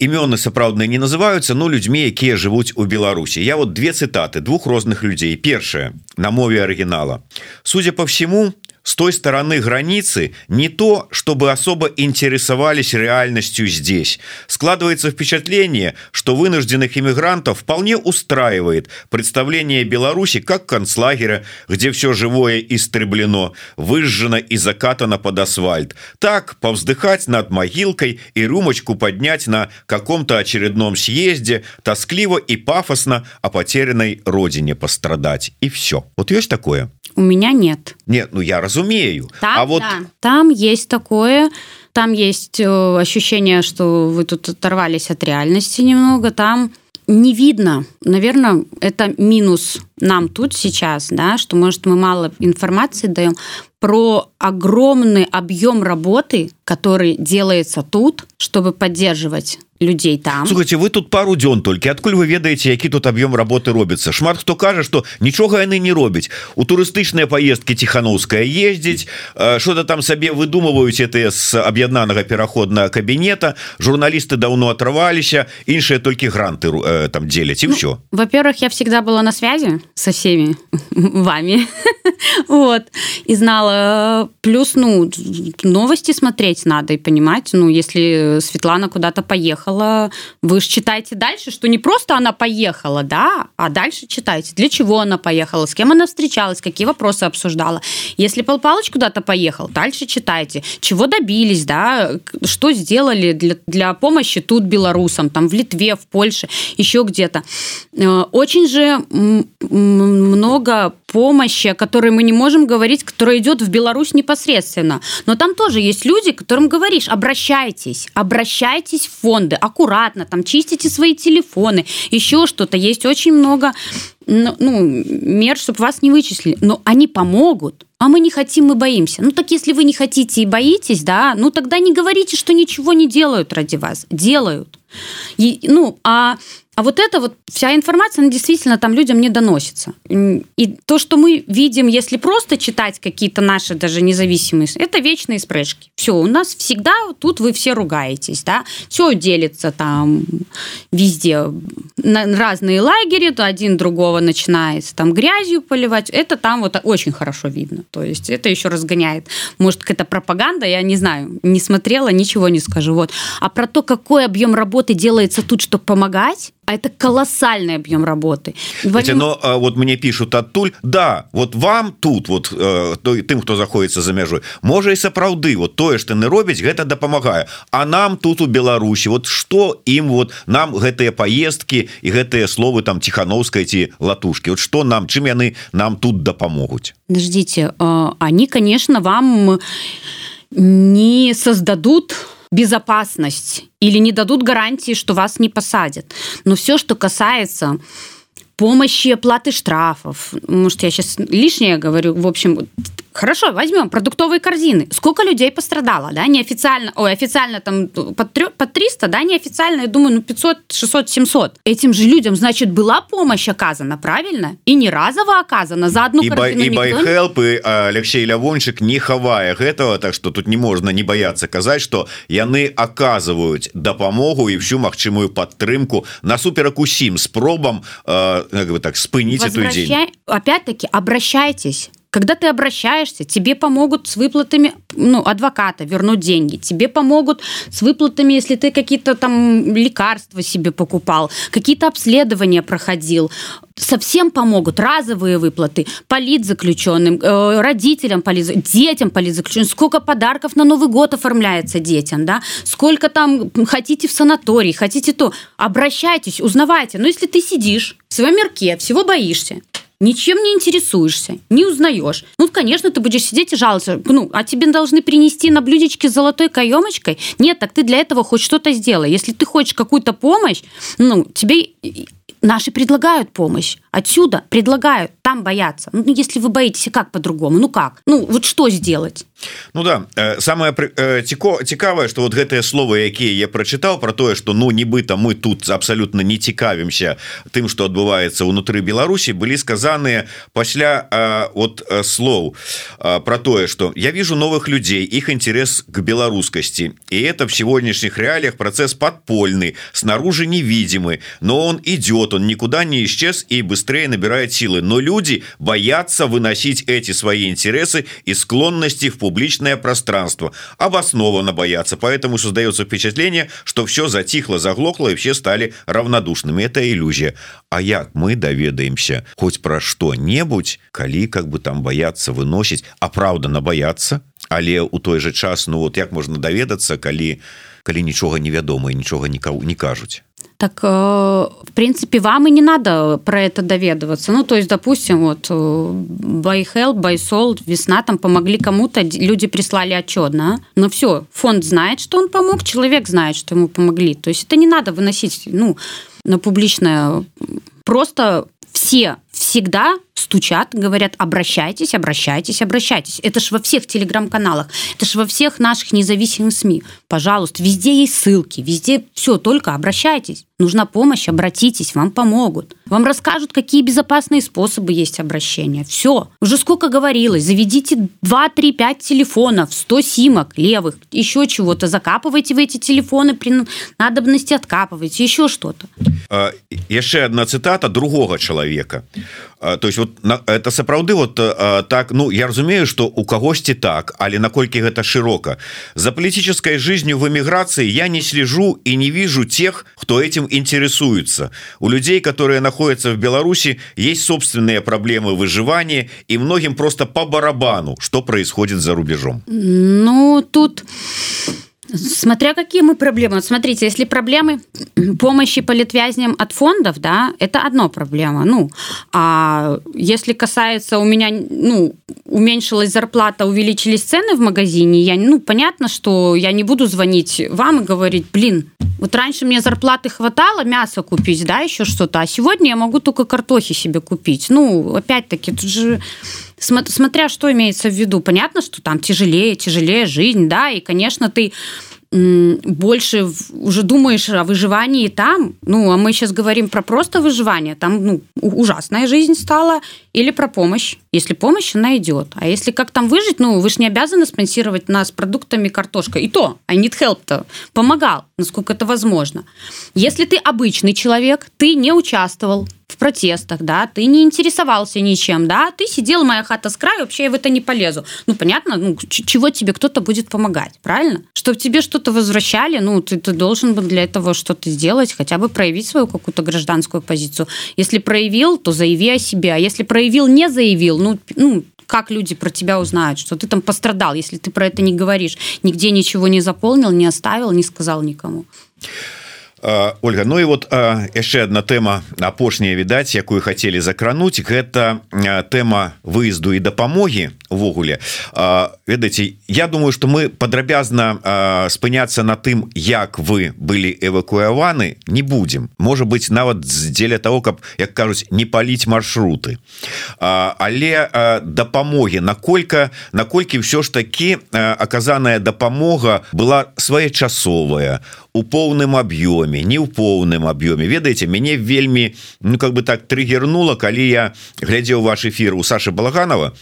імёны сапраўдныя не называются но людьми якія жывуць у Беларусі я вот две цытаты двух розных людзей першая на мове оригинала судя по всему с той стороны границы не то чтобы особо интересовались реальностью здесь. Складывается впечатление что вынужденных иммигрантов вполне устраивает представление Беларуси как концлагеря где все живое истреблено выжжено и закатано под асфальт. Так повздыхать над могилкой и рюмочку поднять на каком-то очередном съезде тоскливо и пафосно о потерянной родине пострадать. И все вот есть такое у меня нет. Нет ну я разумею. Там, а вот да, там есть такое там есть э, ощущение что вы тут оторвались от реальности немного. Там не видно. Наверное это минус нам тут сейчас да что может мы мало информации даем про огромный объем работы который делается тут чтобы поддерживать людзей там слухайте вы тут пару дзён толькі адкуль вы ведаеце які тут аб'ём работы робіцца шмат хто кажа что нічога яны не робяць у турыстычныя поездки тихохановская ездзіць что-то там сабе выдумываюць это с аб'яднанага пераходнага кабінета журналісты давно отрываліся іншыя толькі гранты э, там дзеляць і ну, все во-первых я всегда была на связи со всеми вами вот и знала плюс ну новости смотреть надо и понимать ну если Светлана куда-то поехала поехала вы же читаете дальше что не просто она поехала да а дальше читайте для чего она поехала с кем она встречалась какие вопросы обсуждала. Если пол палыч куда-то поехал дальше читайте чего добились да что сделали для, для помощи тут белорусам там в литве в польше еще где-то. Э, очень же много помощи о которой мы не можем говорить которая идет в беларусь непосредственно. Но там тоже есть люди которым говоришь обращайтесь обращайтесь в фонды аккуратно там чистите свои телефоны еще что-то. Есть очень много ну мер чтобы вас не вычислили. Но они помогут а мы не хотим мы боимся. Ну так если вы не хотите и боитесь да ну тогда не говорите что ничего не делают ради вас. Делают. И, ну а А вот это вот вся информация, она действительно там людям не доносится. И то, что мы видим, если просто читать какие-то наши даже независимые, это вечные спрежки. Все, у нас всегда тут вы все ругаетесь, да, все делится там везде. На разные лагеря, то один другого начинает там грязью поливать. Это там вот очень хорошо видно. То есть это еще разгоняет. Может, какая-то пропаганда, я не знаю, не смотрела, ничего не скажу. Вот. А про то, какой объем работы делается тут, чтобы помогать, а это колоссальный объем работы. Хотя, но а, вот мне пишут оттуль да вот вам тут вот э, тым хто заходится за мяжой можа і сапраўды вот тое что не робіць гэта дапамагае а нам тут у Беларусі вот что им вот нам гэтыя поездки і гэтыя словы там тихохановской ці латушки вот что нам чым яны нам тут дапамогуць ждите э, они конечно вам не создадут безопасность или не дадут гарантии, что вас не посадят. Но все, что касается помощи оплаты штрафов, может, я сейчас лишнее говорю, в общем, Хорошо, возьмем продуктовые корзины. Сколько людей пострадало, да, неофициально, ой, официально там под, 3, под 300, да, неофициально, я думаю, ну 500, 600, 700. Этим же людям, значит, была помощь оказана, правильно? И не разово оказана, за одну и корзину. И байхелп, и Алексей Лявончик не хавая этого, так что тут не можно не бояться сказать, что яны оказывают допомогу и всю махчимую подтрымку на суперак усім спробам, э, как бы так, спынить эту идею. Опять-таки, обращайтесь Когда ты обращаешься, тебе помогут с выплатами ну, адвоката вернуть деньги, тебе помогут с выплатами, если ты какие-то там лекарства себе покупал, какие-то обследования проходил. Совсем помогут разовые выплаты политзаключенным, э, родителям политзаключенным, детям политзаключенным. Сколько подарков на Новый год оформляется детям, да? Сколько там хотите в санаторий, хотите то. Обращайтесь, узнавайте. Но если ты сидишь в своем мирке, всего боишься, ничем не интересуешься, не узнаешь. Ну, конечно, ты будешь сидеть и жаловаться. Ну, а тебе должны принести на блюдечке с золотой каемочкой? Нет, так ты для этого хоть что-то сделай. Если ты хочешь какую-то помощь, ну, тебе наши предлагают помощь. Отсюда предлагают, там бояться. Ну, если вы боитесь, как по-другому? Ну как? Ну, вот что сделать? Ну да э, самое э, цікавае что вот гэтыя словы якія я прочытаў про тое что ну нібыта мы тут абсолютно не цікавімся тым что адбываецца унутры Беларусі былі сказаныя пасля э, вот слоў про тое что я вижу новых людей их интерес к беларускасти и это в сегодняшних реалиях процесс подпольный снаружи невидимый но он идет он никуда не исчез и быстрее набирает силы. Но люди боятся выносить эти свои интересы и склонности в публичное пространство. Обоснованно боятся. Поэтому создается впечатление что все затихло заглохло и все стали равнодушными. Это иллюзия. А як мы доведаемся хоть про что-нибудь? Коли как бы там бояться выносить. Оправданно бояться але у той же час ну вот як можно даведацца калі калі нічога невядома і нічога никого не кажуць так э, в принципе вам и не надо про это доведываться. Ну то есть допустим вот байхел байсол весна там помогли кому-то люди прислали отчетно но все фонд знает что он помог человек знает что ему помогли. То есть это не надо выносить ну на публичное просто все всегда стучат, говорят, обращайтесь, обращайтесь, обращайтесь. Это ж во всех телеграм-каналах, это ж во всех наших независимых СМИ. Пожалуйста, везде есть ссылки, везде все, только обращайтесь. Нужна помощь, обратитесь, вам помогут. Вам расскажут, какие безопасные способы есть обращения. Все. Уже сколько говорилось, заведите 2, 3, 5 телефонов, 100 симок левых, еще чего-то, закапывайте в эти телефоны при надобности, откапывайте, еще что-то. Еще одна цитата другого человека. То есть вот это сапраўды вот так ну я разумею что у когосьці так але наколькі гэта широко за политической жизнью в эмиграции я не слежу и не вижу тех кто этим интересуется. У людей которые находятся в Беларуси есть собственные проблемы выживания и многим просто по барабану что происходит за рубежом. Ну тут Смотря какие мы проблемы. Вот смотрите, если проблемы помощи политвязням от фондов, да, это одно проблема. Ну, а если касается у меня, ну, уменьшилась зарплата, увеличились цены в магазине, я, ну, понятно, что я не буду звонить вам и говорить, блин, вот раньше мне зарплаты хватало мясо купить, да, еще что-то, а сегодня я могу только картохи себе купить. Ну, опять-таки, тут же смотря что имеется в виду, понятно, что там тяжелее, тяжелее жизнь, да, и, конечно, ты больше уже думаешь о выживании там, ну, а мы сейчас говорим про просто выживание, там, ну, ужасная жизнь стала, или про помощь. Если помощь, она идет. А если как там выжить, ну, вы же не обязаны спонсировать нас продуктами картошка. И то, I need help-то помогал, насколько это возможно. Если ты обычный человек, ты не участвовал в протестах, да, ты не интересовался ничем, да, ты сидел, моя хата с краю, вообще я в это не полезу. Ну, понятно, ну, чего тебе кто-то будет помогать, правильно? Чтобы тебе что-то возвращали, ну, ты, ты должен был для этого что-то сделать, хотя бы проявить свою какую-то гражданскую позицию. Если проявил, то заяви о себе, а если проявил, не заявил, ну, ну как люди про тебя узнают, что ты там пострадал, если ты про это не говоришь, нигде ничего не заполнил, не оставил, не сказал никому. Ольга Ну і вот яшчэ одна тэма апошняя відаць якую хотели закрануть. Гэта тэма выезду і дапамогі увогуле ведаеце Я думаю что мы падрабязна спыняться на тым як вы были эвакуяваны не будем может быть нават дзеля того каб як кажуць не паліць маршруты. Але дапамогі наколькі наколькі все ж таки аказаная дапамога была своечасовая у поўным аб'ёме не ў поўным аб'ёме. Ведаеце мяне вельмі ну как бы так триггернула калі я глядзеў ваш эфир у Саши балаганова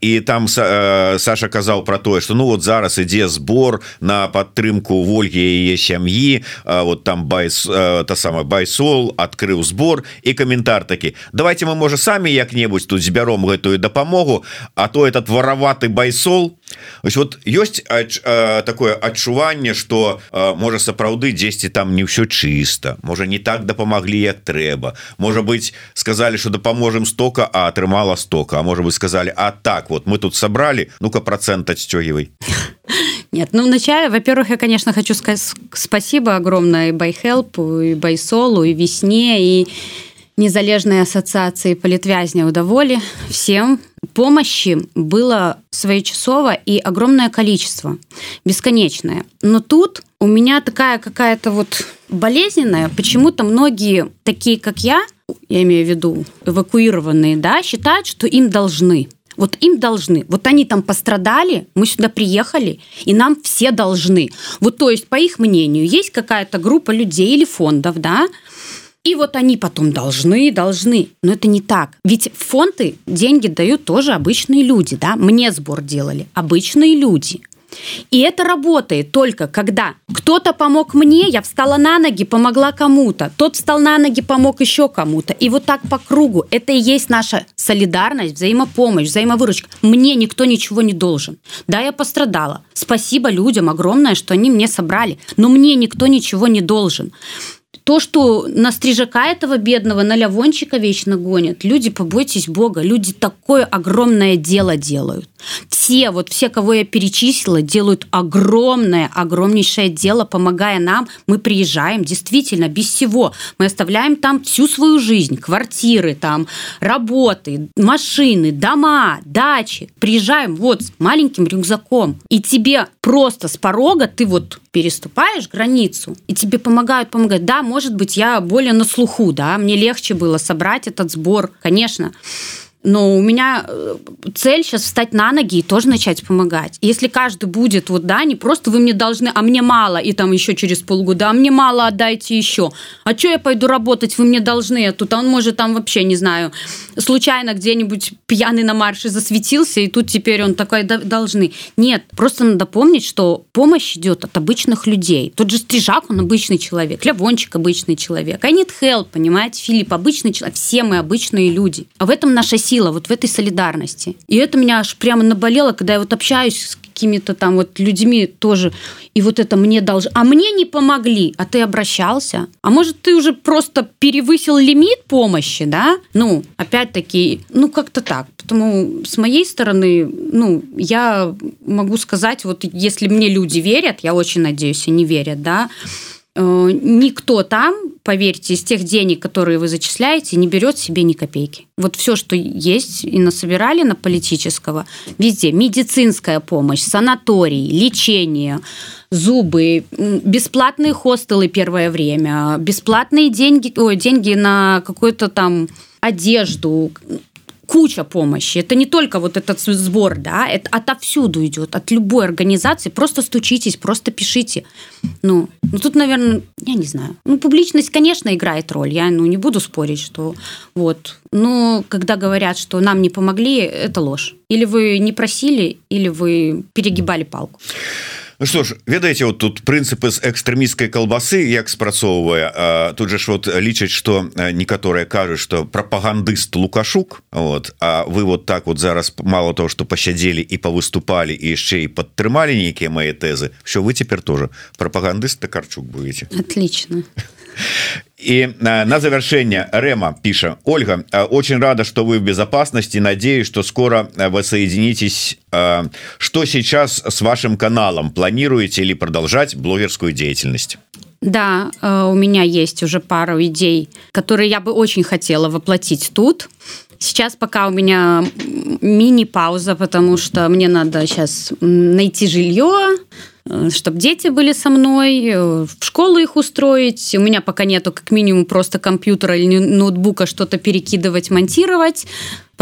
і там Саша казаў про тое что ну вот зараз ідзе сбор на падтрымку ольгі яе сям'і вот там байс та самая BYSOL открыў сбор і каментар такі давайте мы можа самі як-небудзь тут збяром гэтую дапамогу а то этот вороваты байсол ось вот ёсць такое адчуванне что мы можа сапраўды дзесьці там не ўсё чыста можа не так дапамаглі як трэба. Можа быть сказали что дапаможем стока а атрымала стока А можа вы сказали а так вот мы тут собрали ну-ка процент отстегивай Нет, ну вначале, во-первых, я, конечно, хочу сказать спасибо огромное и Байхелпу, и Байсолу, и Весне, и незалежной ассоциации политвязня удоволи всем помощи было своечасово и огромное количество бесконечное. Но тут у меня такая какая-то вот болезненная. Почему-то многие такие как я я имею в виду эвакуированные да считают что им должны. Вот им должны. Вот они там пострадали мы сюда приехали и нам все должны. Вот то есть по их мнению есть какая-то группа людей или фондов да и вот они потом должны, должны. Но это не так. Ведь фонды деньги дают тоже обычные люди. Да? Мне сбор делали обычные люди. И это работает только когда кто-то помог мне, я встала на ноги, помогла кому-то, тот встал на ноги, помог еще кому-то. И вот так по кругу. Это и есть наша солидарность, взаимопомощь, взаимовыручка. Мне никто ничего не должен. Да, я пострадала. Спасибо людям огромное, что они мне собрали. Но мне никто ничего не должен то, что на стрижака этого бедного, на лявончика вечно гонят, люди, побойтесь Бога, люди такое огромное дело делают. Все, вот все, кого я перечислила, делают огромное, огромнейшее дело, помогая нам. Мы приезжаем, действительно, без всего. Мы оставляем там всю свою жизнь, квартиры, там, работы, машины, дома, дачи. Приезжаем вот с маленьким рюкзаком. И тебе просто с порога ты вот переступаешь границу, и тебе помогают, помогают. Да, может быть, я более на слуху, да, мне легче было собрать этот сбор, конечно. Но у меня э, цель сейчас встать на ноги и тоже начать помогать. Если каждый будет, вот, да, не просто вы мне должны, а мне мало, и там еще через полгода, а мне мало, отдайте еще. А что я пойду работать, вы мне должны, а тут он может там вообще, не знаю, случайно где-нибудь пьяный на марше засветился, и тут теперь он такой, должны. Нет, просто надо помнить, что помощь идет от обычных людей. Тот же Стрижак, он обычный человек, Лявончик обычный человек. I need help, понимаете, Филипп обычный человек, все мы обычные люди. А в этом наша сила сила вот в этой солидарности. И это меня аж прямо наболело, когда я вот общаюсь с какими-то там вот людьми тоже, и вот это мне должно... А мне не помогли, а ты обращался? А может, ты уже просто перевысил лимит помощи, да? Ну, опять-таки, ну, как-то так. Поэтому с моей стороны, ну, я могу сказать, вот если мне люди верят, я очень надеюсь, они верят, да, никто там, поверьте, из тех денег, которые вы зачисляете, не берет себе ни копейки. Вот все, что есть и насобирали на политического, везде медицинская помощь, санаторий, лечение, зубы, бесплатные хостелы первое время, бесплатные деньги, ой, деньги на какую-то там одежду, куча помощи. Это не только вот этот сбор, да, это отовсюду идет, от любой организации. Просто стучитесь, просто пишите. Ну, ну тут, наверное, я не знаю. Ну, публичность, конечно, играет роль. Я ну, не буду спорить, что вот. Но когда говорят, что нам не помогли, это ложь. Или вы не просили, или вы перегибали палку. Ну что ж ведаеце вот тут прынцыпы з экстрэміскай калбасы як спрацоўвае тут же ж вот лічаць что некаторыя кажуць что прапагандыст лукашук вот А вы вот так вот зараз мало того что пасядзелі і павыступалі і яшчэ і падтрымалі нейкія мае тэзы все вы цяпер тоже прапагандыст Карчук будете отлично И на завершение Рема пиша Ольга очень рада что вы в безопасности. Надеюсь что скоро вы соединитесь что сейчас с вашим каналом. Планируете или продолжать блогерскую деятельность? Да у меня есть уже пару идей которые я бы очень хотела воплотить тут сейчас пока у меня мини-пауза потому что мне надо сейчас найти жилье Э, чтобы дети были со мной, э, в школу их устроить. У меня пока нету как минимум просто компьютера или ноутбука что-то перекидывать, монтировать,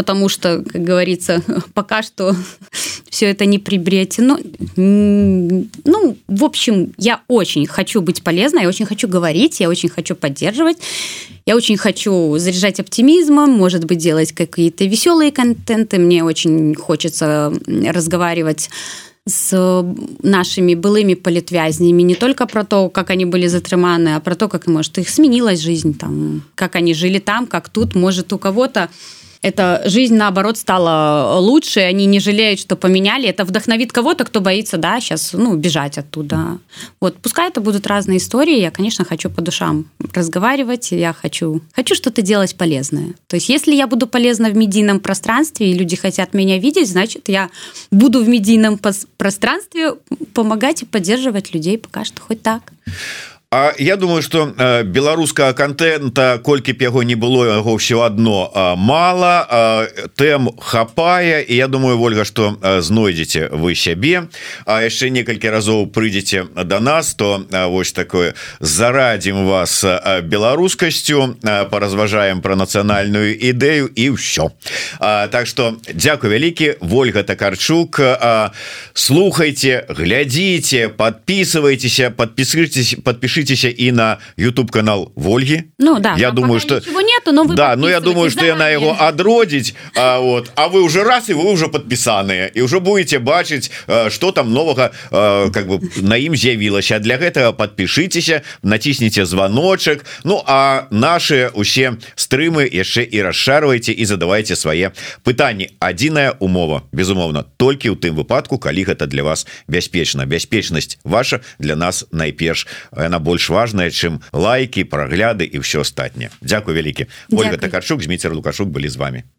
потому что, как говорится, пока что все это не приобретено. Ну, в общем, я очень хочу быть полезной, я очень хочу говорить, я очень хочу поддерживать, я очень хочу заряжать оптимизмом, может быть, делать какие-то веселые контенты. Мне очень хочется разговаривать с нашими былыми политвязнями не только про то как они были затрыманы а про то как может их сменилась жизнь там как они жили там как тут может у кого-то эта жизнь наоборот стала лучше они не жалеют что поменяли. Это вдохновит кого-то кто боится да сейчас ну бежать оттуда. Вот пускай это будут разные истории я конечно хочу по душам разговаривать я хочу хочу что-то делать полезное. То есть если я буду полезна в медийном пространстве и люди хотят меня видеть значит я буду в медийном пространстве помогать и поддерживать людей пока что хоть так А я думаю что э, беларускага контента колькі б яго не было яго э, мало э, тэм хапае. І я думаю Ольга что знойдзеце вы сябе А яшчэ некалькі разоў прыйдзеце до нас то вось такое зарадзім вас беларускасцю поразважаем про нацыянальную ідэю і ўсё. Так что Дякую вялікі Вольга такарчук слухайте глядзіце подписывайтеся подписывайтесь подпишите подпишитесь и на YouTube канал Вольги Ну да я думаю что нету но да но я думаю что она его отродить а, вот. А вы уже раз и вы уже подписанные и уже будете бачить что там нового как бы на ім з'явілася для гэтага подпишитеся натисните звоночек. Ну а наши усе стрымы яшчэ і расшарвайте и задавайте свае пытанні адзіная умова. Безумоўно толькі у тым выпадку калі гэта для вас бяспечна бяспечнасць ваша для нас найперш она будет больш важная чым лайки прагляды і все астатняе Дякую вялікі Ольга такачук Зміцер лукашук былі з вами